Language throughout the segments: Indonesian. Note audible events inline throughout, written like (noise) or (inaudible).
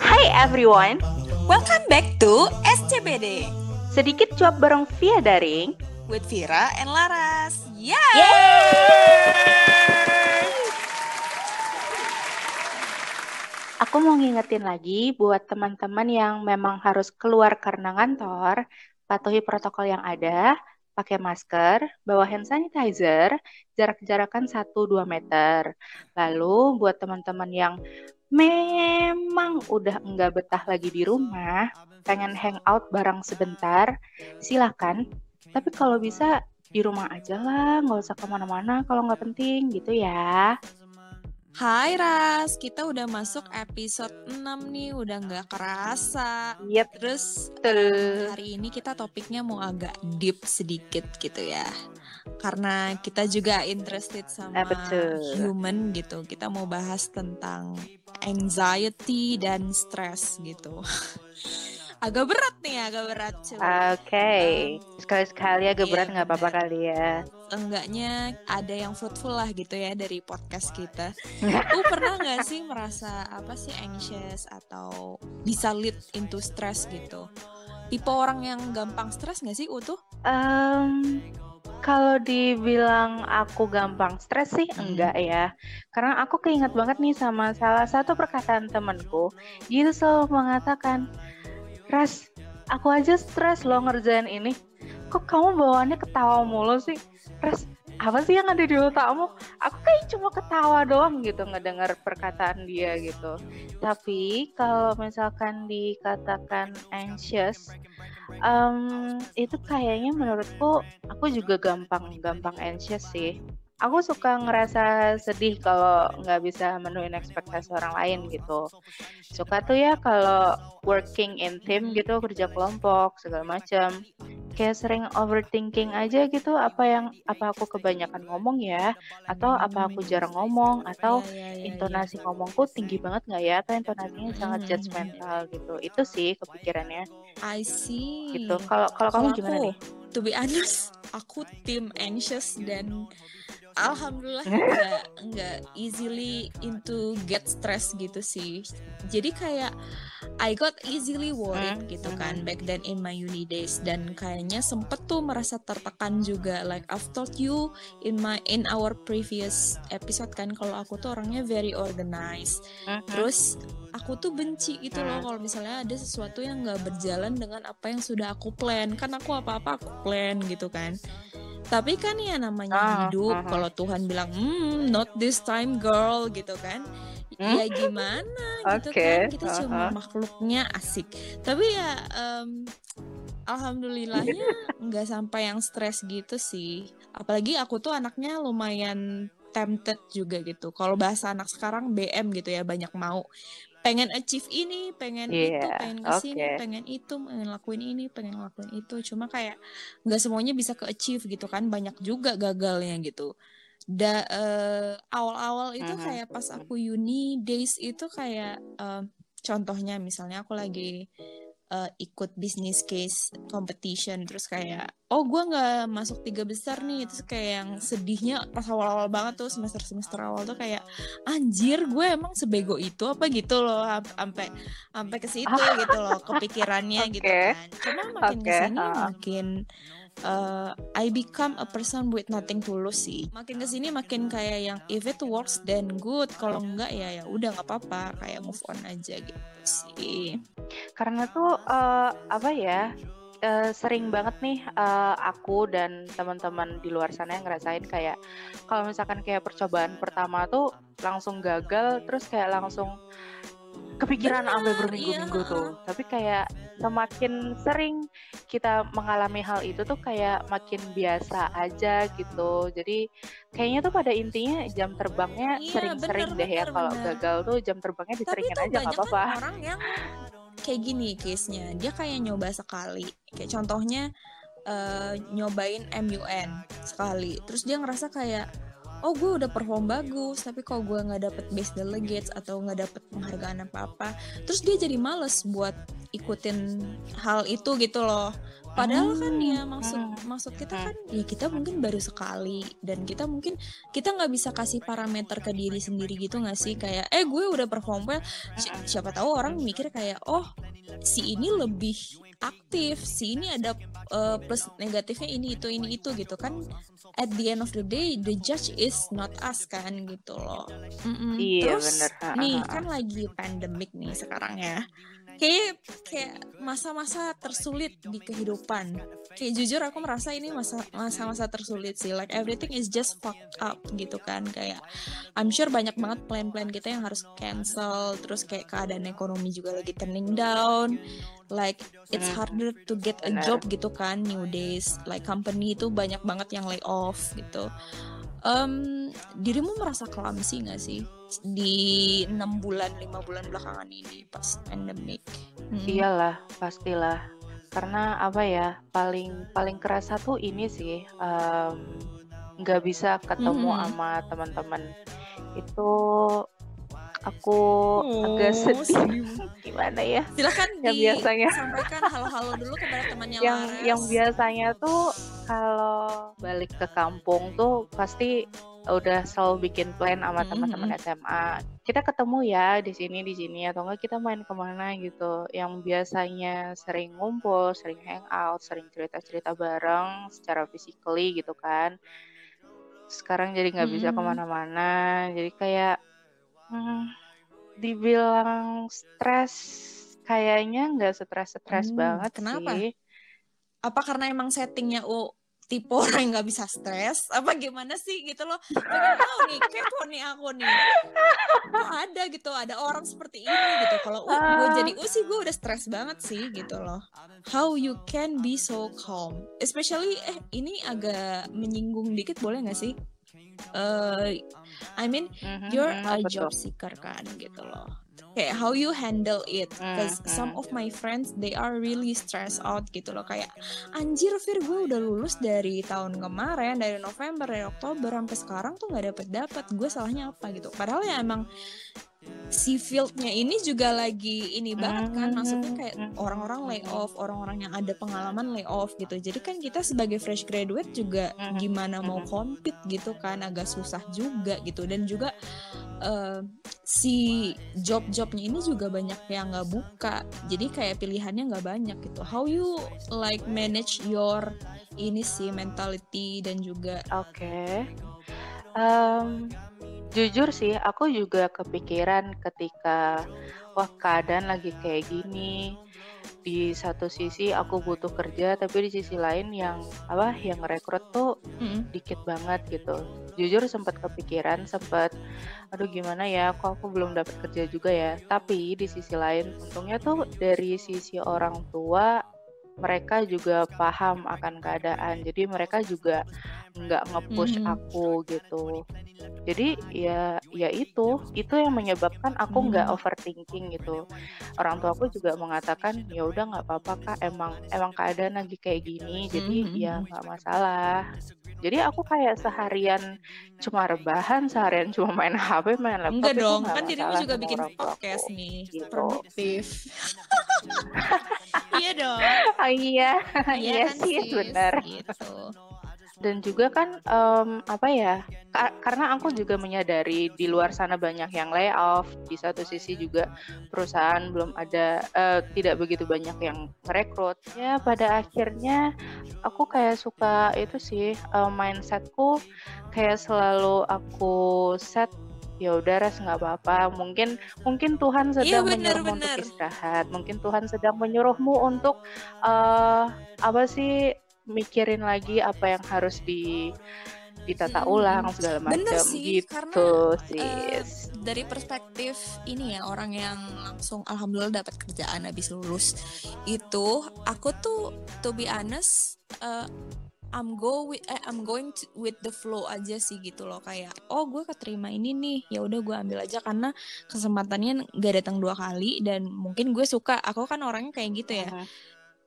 Hi everyone, Welcome back to SCBD sedikit cuap bareng via daring. with Vira and Laras. Yeah. Aku mau ngingetin lagi buat teman-teman yang memang harus keluar karena ngantor, patuhi protokol yang ada, pakai masker, bawa hand sanitizer, jarak-jarakan 1-2 meter. Lalu buat teman-teman yang memang udah enggak betah lagi di rumah, pengen hangout bareng sebentar, silakan. Tapi kalau bisa di rumah aja lah, nggak usah ke mana-mana kalau nggak penting gitu ya. Hai Ras, kita udah masuk episode 6 nih, udah nggak kerasa. Yep, Terus betul. hari ini kita topiknya mau agak deep sedikit gitu ya. Karena kita juga interested sama Ah, betul. human gitu. Kita mau bahas tentang anxiety dan stress gitu. (laughs) agak berat nih, agak berat. Coba. Oke, sekali-sekali agak Iya, berat nggak apa-apa kali ya. Enggaknya ada yang fruitful lah gitu ya dari podcast kita. (laughs) Lu pernah nggak sih merasa apa sih anxious atau bisa lead into stress gitu? Tipe orang yang gampang stres nggak sih Utuh? Em, kalau dibilang aku gampang stres sih Hmm. enggak ya. Karena aku keinget banget nih sama salah satu perkataan temenku. Dia tuh selalu mengatakan, Ras, aku aja stres loh ngerjain ini. Kok kamu bawaannya ketawa mulu sih? Ras, apa sih yang ada di otakmu? Aku kayak cuma ketawa doang gitu ngedengar perkataan dia gitu. Tapi kalau misalkan dikatakan anxious, em, itu kayaknya menurutku aku juga gampang-gampang anxious sih. Aku suka ngerasa sedih kalau nggak bisa menuhin ekspektasi orang lain gitu. Suka tuh ya kalau working in team gitu, kerja kelompok segala macam. Kayak sering overthinking aja gitu apa yang apa aku kebanyakan ngomong ya atau apa aku jarang ngomong atau Ya, ya, ya, ya. intonasi ngomongku tinggi banget nggak ya atau intonasinya sangat Mhm. judgmental gitu. Itu sih kepikirannya I see. gitu. Kalau kalau kamu gimana aku, nih? to be honest, aku tim anxious dan alhamdulillah (laughs) nggak nggak easily into get stress gitu sih. Jadi kayak I got easily worried Hmm, gitu hmm. kan back then in my uni days dan kayaknya sempet tuh merasa tertekan juga like I've told you in my in our previous episode kan kalau aku tuh orangnya very organized Mhm. terus aku tuh benci gitu loh Hmm. kalau misalnya ada sesuatu yang nggak berjalan dengan apa yang sudah aku plan kan aku apa-apa aku plan gitu kan tapi kan ya namanya Ah, hidup ah, ah. kalau Tuhan bilang hmm not this time girl gitu kan Hmm? ya gimana gitu kan kita ah, cuma ah. makhluknya asik tapi ya em, alhamdulillahnya (laughs) nggak sampai yang stres gitu sih apalagi aku tuh anaknya lumayan tempted juga gitu kalau bahasa anak sekarang BM gitu ya banyak mau pengen achieve ini pengen itu Iya, pengen ke sini oke. pengen itu pengen lakuin ini pengen lakuin itu. Cuma kayak nggak semuanya bisa ke achieve gitu kan banyak juga gagalnya gitu. Da eh, awal-awal itu Mhm, kayak pas aku uni days itu kayak em, contohnya misalnya aku lagi eh, ikut business case competition terus kayak oh gua nggak masuk tiga besar nih terus kayak yang sedihnya pas awal-awal banget tuh semester semester awal tuh kayak anjir gue emang sebego itu apa gitu loh Am- sampai sampai ke situ (laughs) gitu loh kepikirannya gitu Oke. kan cuma makin Oke, ke sini ah. makin uh, I become a person with nothing to lose sih. Makin ke sini makin kayak yang if it works then good. Kalau enggak ya ya udah nggak apa-apa. Kayak move on aja gitu sih. Karena tuh eh, apa ya? eh, sering banget nih eh, aku dan teman-teman di luar sana yang ngerasain kayak kalau misalkan kayak percobaan pertama tuh langsung gagal terus kayak langsung kepikiran sampai berminggu-minggu iya. tuh. Tapi kayak semakin sering kita mengalami hal itu tuh kayak makin biasa aja gitu. Jadi kayaknya tuh pada intinya jam terbangnya Iya, sering-sering bener, deh ya kalau gagal tuh jam terbangnya diseringin aja nggak banyak apa-apa. kan orang yang kayak gini case-nya dia kayak nyoba sekali kayak contohnya eh, nyobain MUN sekali terus dia ngerasa kayak oh gue udah perform bagus tapi kok gue nggak dapet best delegates atau nggak dapet penghargaan apa apa terus dia jadi males buat ikutin hal itu gitu loh Padahal kan ya Hmm, maksud hmm, maksud kita hmm. kan ya kita mungkin baru sekali dan kita mungkin kita nggak bisa kasih parameter ke diri sendiri gitu nggak sih? Kayak eh gue udah perform well. Si- siapa tahu orang mikir kayak oh si ini lebih aktif si ini ada eh, plus negatifnya ini itu ini itu gitu kan. At the end of the day the judge is not us kan gitu loh. Mm-mm. Iya terus bener. Nih kan lagi pandemik nih sekarang ya kayak kayak masa-masa tersulit di kehidupan. Kayak jujur aku merasa ini masa masa-masa tersulit sih. Like everything is just fucked up gitu kan. Kayak I'm sure banyak banget plan-plan kita yang harus cancel terus kayak keadaan ekonomi juga lagi turning down. Like it's Hmm. harder to get a job gitu kan nowadays. Like company itu banyak banget yang lay off gitu Em, dirimu merasa clumsy nggak sih di enam bulan lima bulan belakangan ini pas pandemic Hmm. Iyalah, pastilah. Karena apa ya, paling paling kerasa tuh ini sih, nggak bisa ketemu Mhm. sama teman-teman. Itu aku agak Oh, sedih. sedih. (laughs) Gimana ya? Silahkan Yang biasanya disampaikan halo-halo dulu kepada temannya yang Laras. yang biasanya tuh kalau balik ke kampung tuh pasti udah selalu bikin plan sama Mhm, teman-teman SMA. Kita ketemu ya di sini di sini atau enggak kita main ke mana gitu. Yang biasanya sering ngumpul, sering hangout, sering cerita-cerita bareng secara physically gitu kan. Sekarang jadi nggak bisa Mhm. ke mana-mana. Jadi kayak hmm, dibilang stres kayaknya nggak stres-stres Hmm, banget kenapa? sih. Apa karena emang settingnya oh tipe orang yang nggak bisa stres? Apa gimana sih gitu loh? Pengen tahu nih, kepo nih aku nih. Kok ada gitu, ada orang seperti ini gitu. Kalau uh, gue Ah. jadi uh sih gue udah stres banget sih gitu loh. How you can be so calm, especially eh ini agak menyinggung dikit boleh nggak sih? Eh, I mean Mhm, you're mhm, a apa job seeker kan gitu loh. Kayak how you handle it? Cause Hmm, some hmm. of my friends they are really stressed out gitu loh. Kayak anjir Fir gue udah lulus dari tahun kemarin dari November dari Oktober sampai sekarang tuh nggak dapet dapet gue salahnya apa? Gitu. Padahal ya emang si fieldnya ini juga lagi ini banget kan maksudnya kayak Mhm, orang-orang lay off orang-orang yang ada pengalaman lay off gitu. Jadi kan kita sebagai fresh graduate juga gimana mau compete gitu kan agak susah juga gitu. Dan juga eh, si job-jobnya ini juga banyak yang nggak buka. Jadi kayak pilihannya nggak banyak gitu. How you like manage your ini sih mentality dan juga Oke. Em, jujur sih, aku juga kepikiran ketika wah keadaan lagi kayak gini. Di satu sisi aku butuh kerja, tapi di sisi lain yang apa yang rekrut tuh Mm, dikit banget gitu. Jujur sempat kepikiran, sempat aduh gimana ya, kok aku belum dapat kerja juga ya. Tapi di sisi lain, untungnya tuh dari sisi orang tua mereka juga paham akan keadaan. Jadi mereka juga nggak nge-push Mhm. aku gitu. Jadi ya ya itu, itu yang menyebabkan aku nggak Mhm. overthinking gitu. Orang tua aku juga mengatakan ya udah nggak apa-apa kak, emang emang keadaan lagi kayak gini, jadi ya Mhm. nggak masalah. Jadi aku kayak seharian cuma rebahan, seharian cuma main (laughs) HP, main laptop Enggak dong, kan dirimu juga bikin podcast nih, Gitu. produktif. (laughs) (laughs) iya dong, Oh iya, (laughs) iya iya kan sih benar. gitu. Dan juga kan em, apa ya? ka- karena aku juga menyadari di luar sana banyak yang layoff. Di satu sisi juga perusahaan belum ada eh, tidak begitu banyak yang merekrut. Ya pada akhirnya aku kayak suka itu sih eh, mindsetku kayak selalu aku set ya udah res nggak apa-apa mungkin mungkin Tuhan Iya sedang bener menyuruhmu untuk bener. istirahat mungkin Tuhan sedang menyuruhmu untuk eh apa sih mikirin lagi apa yang harus di ditata Mm-mm. ulang segala macam gitu karena eh, sis dari perspektif ini ya orang yang langsung alhamdulillah dapat kerjaan habis lulus itu aku tuh to be honest eh, I'm go with, eh, I'm going to- with the flow aja sih gitu loh kayak oh gue keterima ini nih ya udah gue ambil aja karena kesempatannya nggak datang dua kali dan mungkin gue suka. Aku kan orangnya kayak gitu ya. Mhm.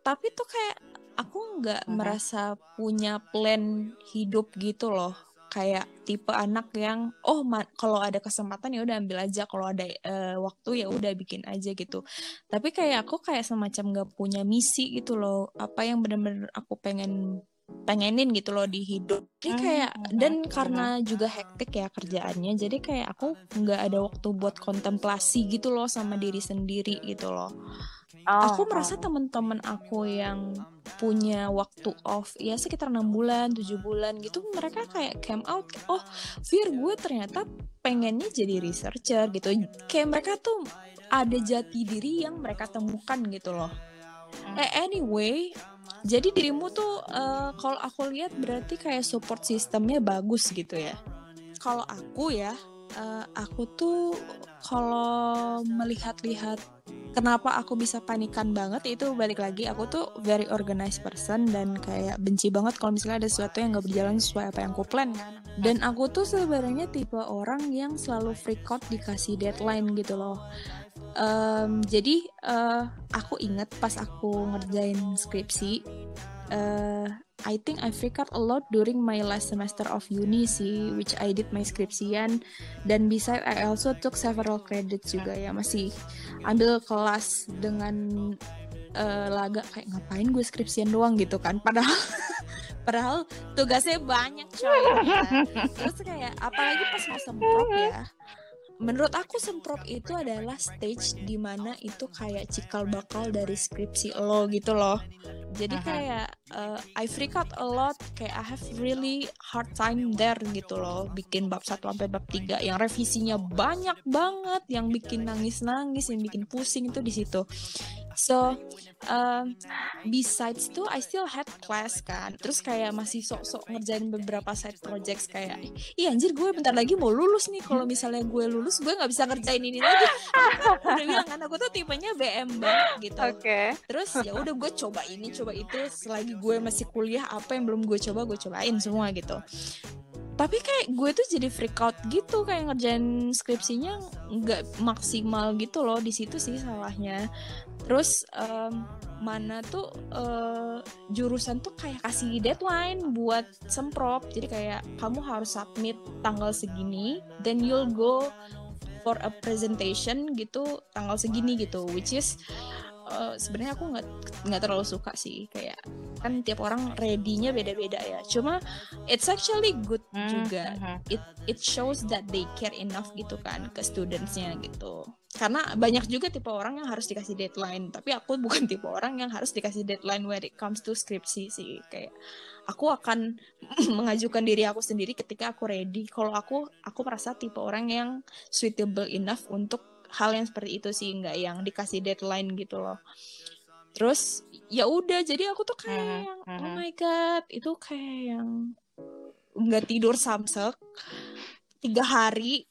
tapi tuh kayak aku nggak Mhm. merasa punya plan hidup gitu loh. Kayak tipe anak yang oh kalau ada kesempatan ya udah ambil aja kalau ada uh, waktu ya udah bikin aja gitu. Tapi kayak aku kayak semacam gak punya misi gitu loh. Apa yang bener-bener aku pengen pengenin gitu loh di hidup. Jadi hmm, kayak hmm, dan hmm, karena juga hektik ya kerjaannya, jadi kayak aku nggak ada waktu buat kontemplasi gitu loh sama diri sendiri gitu loh. Oh, aku merasa teman-teman aku yang punya waktu off ya sekitar enam bulan, tujuh bulan gitu, mereka kayak came out, oh, Fir gue ternyata pengennya jadi researcher gitu. Kayak mereka tuh ada jati diri yang mereka temukan gitu loh. Eh, anyway, jadi dirimu tuh uh, kalau aku lihat berarti kayak support sistemnya bagus gitu ya. Kalau aku ya, uh, aku tuh kalau melihat-lihat kenapa aku bisa panikan banget itu balik lagi aku tuh very organized person dan kayak benci banget kalau misalnya ada sesuatu yang nggak berjalan sesuai apa yang aku plan kan. Dan aku tuh sebenarnya tipe orang yang selalu freak out dikasih deadline gitu loh um, jadi uh, aku ingat pas aku ngerjain skripsi uh, I think I out a lot during my last semester of uni sih which I did my skripsian. Dan beside I also took several credits juga ya masih ambil kelas dengan uh, laga kayak ngapain gue skripsian doang gitu kan. Padahal (laughs) padahal tugasnya banyak coy. Terus kayak apalagi pas mau semprot ya menurut aku semprot itu adalah stage di mana itu kayak cikal bakal dari skripsi lo gitu loh. Jadi kayak uh, I freak out a lot kayak I have really hard time there gitu loh. Bikin bab 1 sampai bab 3 yang revisinya banyak banget yang bikin nangis-nangis yang bikin pusing itu di situ So um, besides tuh I still had class kan. Terus kayak masih sok-sok ngerjain beberapa side projects kayak iya anjir gue bentar lagi mau lulus nih. Kalau misalnya gue lulus gue nggak bisa ngerjain ini lagi. Udah bilang kan aku tuh tipenya BM banget gitu. Okay. terus ya udah gue coba ini coba itu. Selagi gue masih kuliah apa yang belum gue coba gue cobain semua gitu tapi kayak gue tuh jadi freak out gitu kayak ngerjain skripsinya nggak maksimal gitu loh di situ sih salahnya. Terus um, mana tuh uh, jurusan tuh kayak kasih deadline buat semprot. Jadi kayak kamu harus submit tanggal segini then you'll go for a presentation gitu tanggal segini gitu which is uh, sebenarnya aku nggak nggak terlalu suka sih. Kayak kan tiap orang ready-nya beda-beda ya. Cuma it's actually good hmm, juga. uh-huh. it it shows that they care enough gitu kan ke studentsnya gitu. Karena banyak juga tipe orang yang harus dikasih deadline. Tapi aku (laughs) bukan tipe orang yang harus dikasih deadline when it comes to skripsi sih. Kayak aku akan (clears throat) mengajukan diri aku sendiri ketika aku ready. Kalau aku aku merasa tipe orang yang suitable enough untuk hal yang seperti itu sih nggak yang dikasih deadline gitu loh. Terus ya udah jadi aku tuh kayak yang oh my god itu kayak yang nggak tidur samsek tiga hari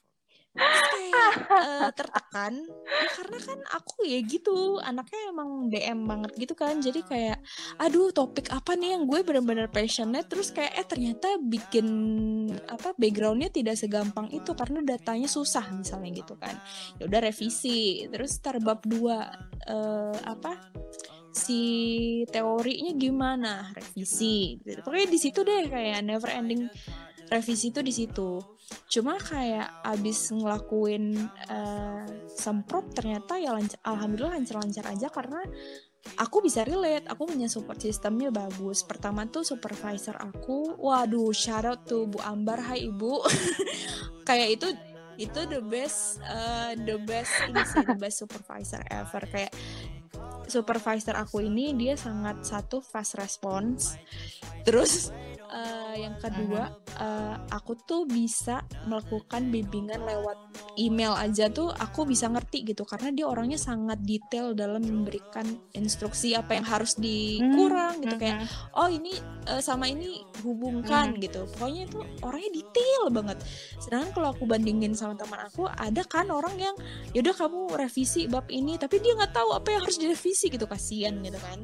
kayak (laughs) uh, tertekan. Ya, karena kan aku ya gitu anaknya emang DM banget gitu kan. Jadi kayak aduh topik apa nih yang gue bener-bener passionate? Terus kayak eh ternyata bikin apa backgroundnya tidak segampang itu karena datanya susah misalnya gitu kan. Ya udah revisi. Terus terbab dua uh, apa si teorinya gimana? Revisi. Pokoknya di situ deh kayak never ending revisi itu di situ cuma kayak abis ngelakuin uh, semprot ternyata ya lancar, alhamdulillah lancar-lancar aja karena aku bisa relate aku punya support sistemnya bagus. Pertama tuh supervisor aku waduh shout out tuh Bu Ambar hai ibu. (laughs) Kayak itu itu the best uh, the best ini sih the best supervisor ever. Kayak supervisor aku ini dia sangat satu fast response. Terus uh, yang kedua uh, aku tuh bisa melakukan bimbingan lewat email aja tuh aku bisa ngerti gitu karena dia orangnya sangat detail dalam memberikan instruksi apa yang harus dikurang gitu kayak hmm. oh ini uh, sama ini hubungkan hmm. gitu pokoknya itu orangnya detail banget sedangkan kalau aku bandingin sama teman aku ada kan orang yang yaudah kamu revisi bab ini tapi dia nggak tahu apa yang harus direvisi gitu kasihan gitu kan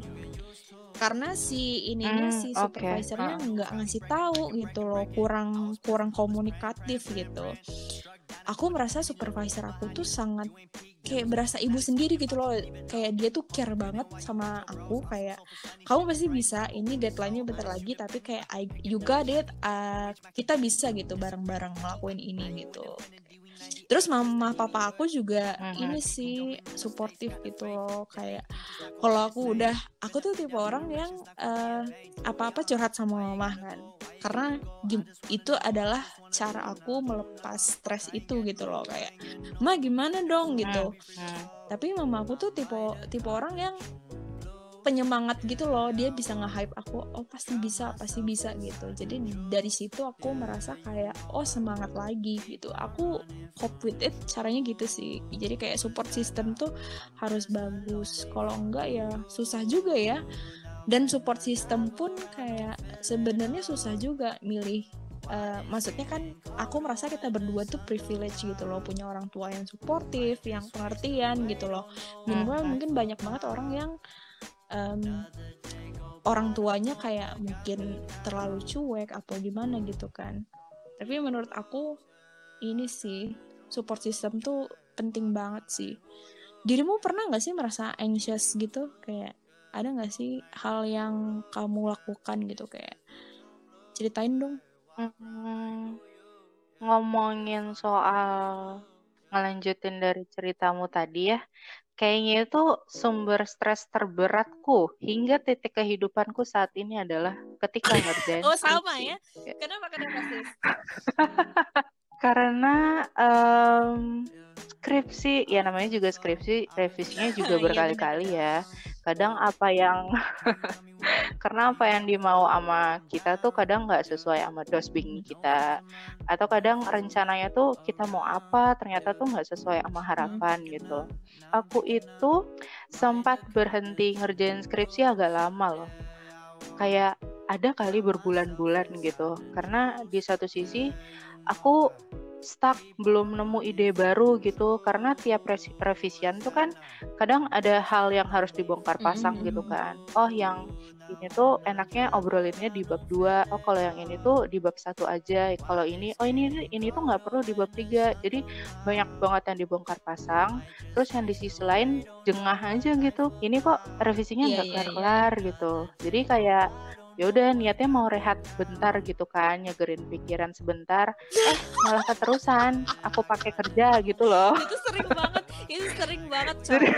karena si ininya hmm, si supervisornya okay. nggak ngasih tahu gitu loh kurang kurang komunikatif gitu. Aku merasa supervisor aku tuh sangat kayak berasa ibu sendiri gitu loh. Kayak dia tuh care banget sama aku kayak kamu pasti bisa ini deadline-nya bentar lagi tapi kayak I, you got it uh, kita bisa gitu bareng-bareng ngelakuin ini gitu terus mama papa aku juga uh-huh. ini sih suportif gitu loh kayak kalau aku udah aku tuh tipe orang yang uh, apa-apa curhat sama mama kan karena itu adalah cara aku melepas stres itu gitu loh kayak ma gimana dong gitu uh-huh. tapi mama aku tuh tipe tipe orang yang penyemangat gitu loh. Dia bisa nge-hype aku oh pasti bisa pasti bisa gitu. Jadi dari situ aku merasa kayak oh semangat lagi gitu. Aku cope with it caranya gitu sih. Jadi kayak support system tuh harus bagus. Kalau enggak ya susah juga ya. Dan support system pun kayak sebenarnya susah juga milih Uh, maksudnya kan aku merasa kita berdua tuh privilege gitu loh. Punya orang tua yang suportif yang pengertian gitu loh. Minimal mungkin banyak banget orang yang um, orang tuanya kayak mungkin terlalu cuek atau gimana gitu kan. Tapi menurut aku ini sih support system tuh penting banget sih. Dirimu pernah nggak sih merasa anxious gitu? Kayak ada nggak sih hal yang kamu lakukan gitu? Kayak ceritain dong. Hmm, ngomongin soal ngelanjutin dari ceritamu tadi ya Kayaknya itu sumber stres terberatku hingga titik kehidupanku saat ini adalah ketika ngerjain. oh sama ya? Kenapa kenapa sih? (laughs) Karena um, skripsi, ya namanya juga skripsi, revisinya juga iya, berkali-kali ya. Kadang apa yang (laughs) karena apa yang dimau sama kita tuh kadang nggak sesuai sama dosbing kita. Atau kadang rencananya tuh kita mau apa ternyata tuh nggak sesuai sama harapan gitu. Aku itu sempat berhenti ngerjain skripsi agak lama loh. Kayak ada kali berbulan-bulan gitu. Karena di satu sisi aku stuck belum nemu ide baru gitu. Karena tiap revisian tuh kan kadang ada hal yang harus dibongkar pasang mm -hmm. gitu kan. Oh yang ini tuh enaknya obrolinnya di bab dua. Oh kalau yang ini tuh di bab satu aja. Kalau ini oh ini ini tuh nggak perlu di bab tiga. Jadi banyak banget yang dibongkar pasang. Terus yang di sisi lain jengah aja gitu. Ini kok revisinya iya, nggak yeah, yeah, kelar yeah. gitu. Jadi kayak ya udah niatnya mau rehat bentar gitu kan nyegerin pikiran sebentar eh malah keterusan aku pakai kerja gitu loh. Itu sering banget itu sering banget coy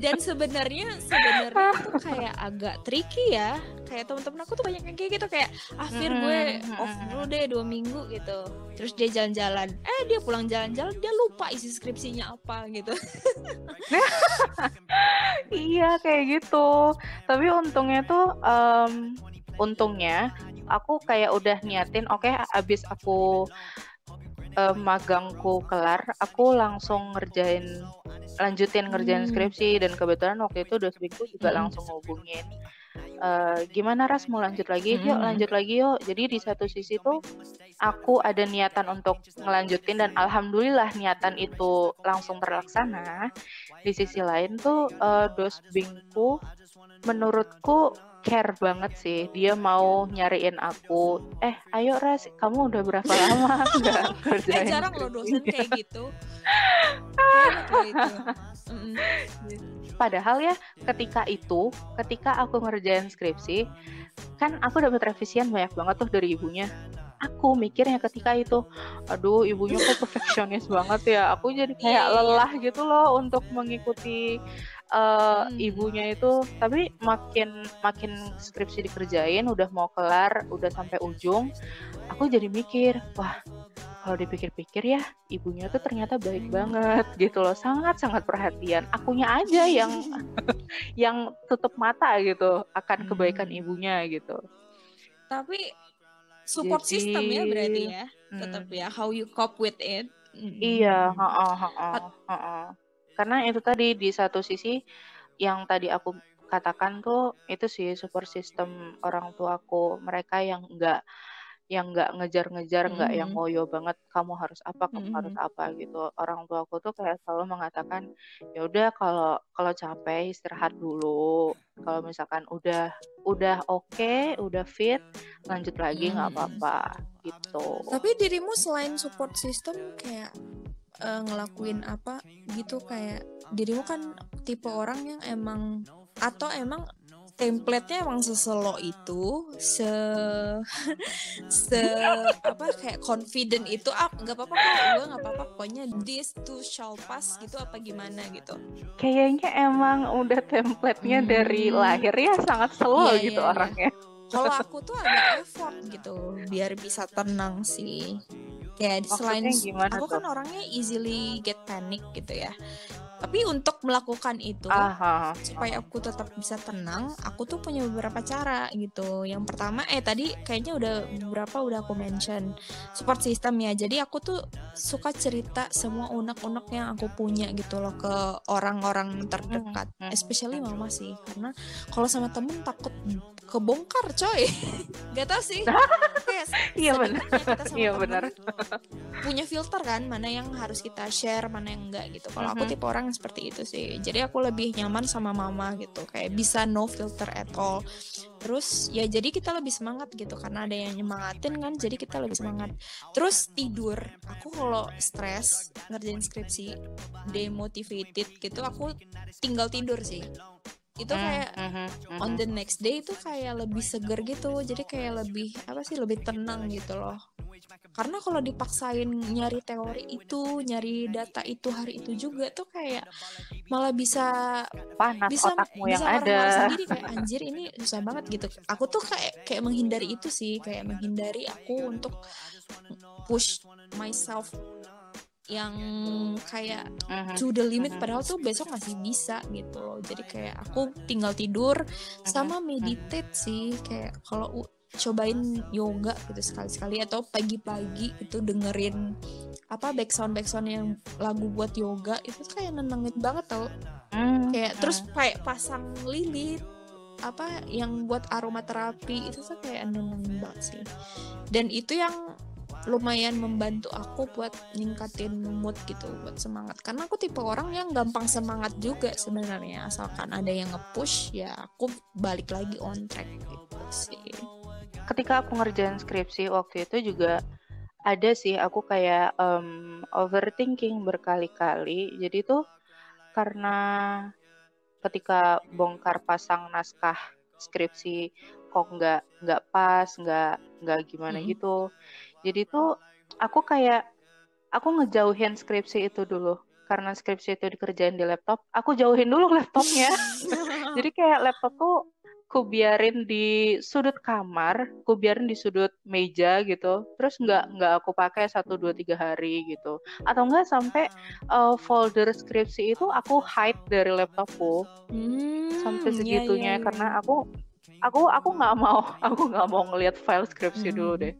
dan sebenarnya sebenarnya tuh kayak agak tricky ya. Kayak teman-teman aku tuh banyak yang kayak gitu kayak akhir hmm, gue off dulu deh dua minggu gitu. Terus dia jalan-jalan. Eh dia pulang jalan-jalan dia lupa isi skripsinya apa gitu. (laughs) Iya kayak gitu. Tapi untungnya tuh um, untungnya aku kayak udah niatin oke okay, abis aku uh, magangku kelar aku langsung ngerjain lanjutin ngerjain hmm. skripsi dan kebetulan waktu itu dosenku juga hmm. langsung hubungin uh, gimana ras mau lanjut lagi hmm. yuk lanjut lagi yuk jadi di satu sisi tuh aku ada niatan untuk ngelanjutin dan alhamdulillah niatan itu langsung terlaksana di sisi lain tuh uh, dosbingku menurutku care banget sih. Dia mau nyariin aku. Eh ayo Ras kamu udah berapa lama? (laughs) Nggak kerjain eh, jarang loh dosen kayak gitu. (laughs) Padahal ya ketika itu ketika aku ngerjain skripsi kan aku dapat revisian banyak banget tuh dari ibunya. Aku mikirnya ketika itu aduh ibunya kok perfeksionis banget ya. Aku jadi kayak iya. lelah gitu loh untuk mengikuti uh, hmm. ibunya itu tapi makin makin skripsi dikerjain udah mau kelar udah sampai ujung aku jadi mikir wah kalau dipikir-pikir ya ibunya tuh ternyata baik banget gitu loh sangat sangat perhatian akunya aja yang (laughs) yang tutup mata gitu akan kebaikan hmm. ibunya gitu tapi support Jadi, system ya berarti ya tetap hmm. ya how you cope with it iya ha -ha, ha -ha, ha -ha. Karena itu tadi di satu sisi yang tadi aku katakan tuh itu sih support system orang tuaku mereka yang enggak yang nggak ngejar-ngejar nggak mm -hmm. yang ngoyo banget kamu harus apa kamu mm -hmm. harus apa gitu orang tuaku tuh kayak selalu mengatakan ya udah kalau kalau capek istirahat dulu kalau misalkan udah udah oke okay, udah fit lanjut lagi nggak mm -hmm. apa-apa gitu Tapi dirimu selain support system kayak eh, ngelakuin apa gitu kayak dirimu kan tipe orang yang emang atau emang template-nya emang seselo itu se (laughs) se apa kayak confident itu ah nggak apa-apa kok gue nggak apa-apa pokoknya this too shall pass gitu apa gimana gitu kayaknya emang udah template-nya Hmm. dari lahir ya sangat slow Iya, gitu iya. orangnya kalau aku tuh agak effort gitu biar bisa tenang sih kayak selain gimana aku kan tuh? orangnya easily get panic gitu ya tapi untuk melakukan itu Aha. supaya aku tetap bisa tenang, aku tuh punya beberapa cara gitu. Yang pertama, eh tadi kayaknya udah beberapa udah aku mention support system ya. Jadi aku tuh suka cerita semua unek-unek yang aku punya gitu loh ke orang-orang terdekat, Hmm, hmm. especially mama sih. Karena kalau sama temen takut kebongkar coy. (laughs) Gak tau sih. (laughs) Kayak Iya benar. (laughs) Iya benar. punya filter kan mana yang harus kita share mana yang enggak gitu kalau aku Mhm. tipe orang yang seperti itu sih jadi aku lebih nyaman sama mama gitu kayak bisa no filter at all terus ya jadi kita lebih semangat gitu karena ada yang nyemangatin kan jadi kita lebih semangat terus tidur aku kalau stres ngerjain skripsi demotivated gitu aku tinggal tidur sih itu kayak Mhm, mhm. on the next day itu kayak lebih seger gitu. Jadi kayak lebih apa sih lebih tenang gitu loh. Karena kalau dipaksain nyari teori itu nyari data itu hari itu juga tuh kayak malah bisa panas bisa otakmu yang bisa marah-marah ada. sendiri kayak anjir ini susah banget gitu. Aku tuh kayak kayak menghindari itu sih. Kayak menghindari aku untuk push myself yang kayak to the limit padahal tuh besok masih bisa gitu loh. Jadi kayak aku tinggal tidur sama meditate sih. Kayak kalau cobain yoga gitu sekali-sekali atau pagi-pagi itu dengerin apa backsound backsound yang lagu buat yoga itu kayak nenangin banget tau. Hmm, kayak terus kayak pasang lilin apa yang buat aromaterapi itu tuh kayak nenangin banget sih. Dan itu yang lumayan membantu aku buat ningkatin mood gitu buat semangat. Karena aku tipe orang yang gampang semangat juga sebenarnya. Asalkan ada yang nge-push ya aku balik lagi on track gitu sih. Ketika aku ngerjain skripsi waktu itu juga ada sih aku kayak em, overthinking berkali-kali. Jadi tuh karena ketika bongkar pasang naskah skripsi kok nggak nggak pas nggak nggak gimana Mm-mm. gitu jadi tuh aku kayak aku ngejauhin skripsi itu dulu karena skripsi itu dikerjain di laptop aku jauhin dulu laptopnya (laughs) jadi kayak laptop tuh ku biarin di sudut kamar, ku biarin di sudut meja gitu. Terus nggak nggak aku pakai satu dua tiga hari gitu. Atau enggak sampai uh, folder skripsi itu aku hide dari laptopku Hmm, sampai iya, segitunya iya, iya. karena aku aku aku nggak mau (laughs) aku nggak mau ngelihat file skripsi Hmm. dulu deh.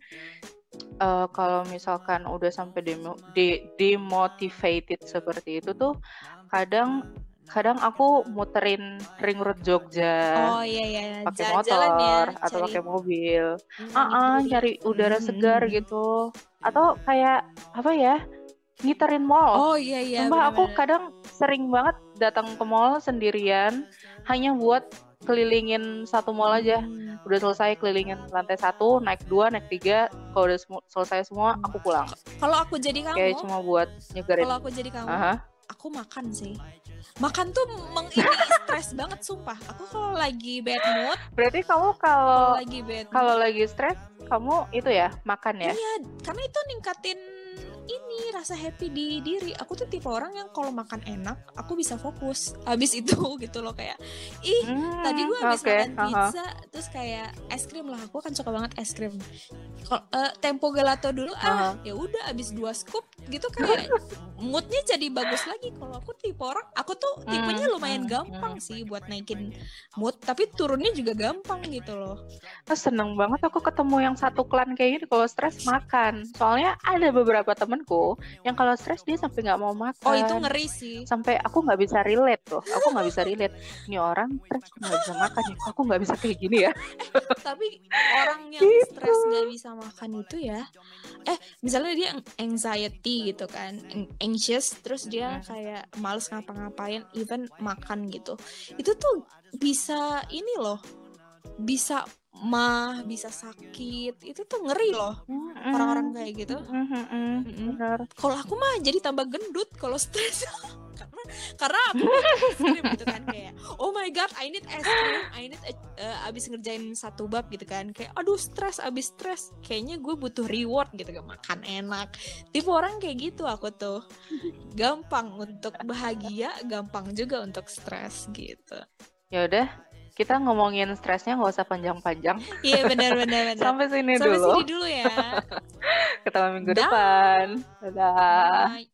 Eh, kalau misalkan udah sampai demo, de- demotivated seperti itu tuh kadang kadang aku muterin ring road Jogja oh iya iya pakai jalan-jalan ya motor atau pakai mobil. Hmm, Ah, ah, duri. cari udara Hmm, segar gitu. Atau kayak apa ya? Ngiterin mall. oh iya iya Sumpah aku kadang sering banget datang ke mall sendirian hanya buat kelilingin satu mall aja. Hmm. Udah selesai kelilingin lantai satu, naik dua, naik tiga. Kalau udah semu- selesai semua, aku pulang. kalau aku jadi Kayak kamu cuma buat nyegerin. kalau aku jadi kamu Aha. aku makan sih makan tuh meng ini stres banget sumpah aku kalau lagi bad mood Berarti kamu kalau kalau lagi bad kalau lagi stres, kamu itu ya makan ya? iya karena itu ningkatin ini rasa happy di diri. Aku tuh tipe orang yang kalau makan enak aku bisa fokus. Habis itu (laughs) gitu loh kayak ih Hmm, tadi gue habis oke, makan pizza terus kayak es krim lah aku kan suka banget es krim. Kalau eh, tempo gelato dulu ah ya udah habis dua scoop gitu kayak moodnya jadi bagus lagi. Kalau aku tipe orang aku tuh tipenya Hmm, lumayan hmm, gampang sih buat naikin mood tapi turunnya juga gampang gitu loh. Ah, seneng banget aku ketemu yang satu klan kayak gini kalau stres makan. Soalnya ada beberapa temenku yang kalau stres dia sampai nggak mau makan. oh itu ngeri sih Sampai aku nggak bisa relate tuh. Aku nggak bisa relate. Ini orang stres nggak bisa makan ya. Aku nggak bisa kayak gini ya? tapi orang yang Gitu. stres gak bisa makan itu ya eh misalnya dia anxiety gitu kan an- anxious terus dia kayak males ngapa-ngapain even makan gitu itu tuh bisa ini loh bisa mah bisa sakit itu tuh ngeri loh. Mm-mm. orang-orang kayak gitu. Mm-mm. benar. kalau aku mah jadi tambah gendut kalau stres. (laughs) Karena karena aku (laughs) main es krim gitu kan kayak oh my god I need es krim I need a- eh, abis ngerjain satu bab gitu kan. Kayak aduh stres abis stres. Kayaknya gue butuh reward gitu kan makan enak. Tipe orang kayak gitu aku tuh. Gampang untuk bahagia gampang juga untuk stres gitu. Ya udah, kita ngomongin stresnya nggak usah panjang-panjang. iya benar benar benar (laughs) Sampai sini sampai dulu. sini dulu ya (laughs) Ketemu minggu depan. Dadah. Bye.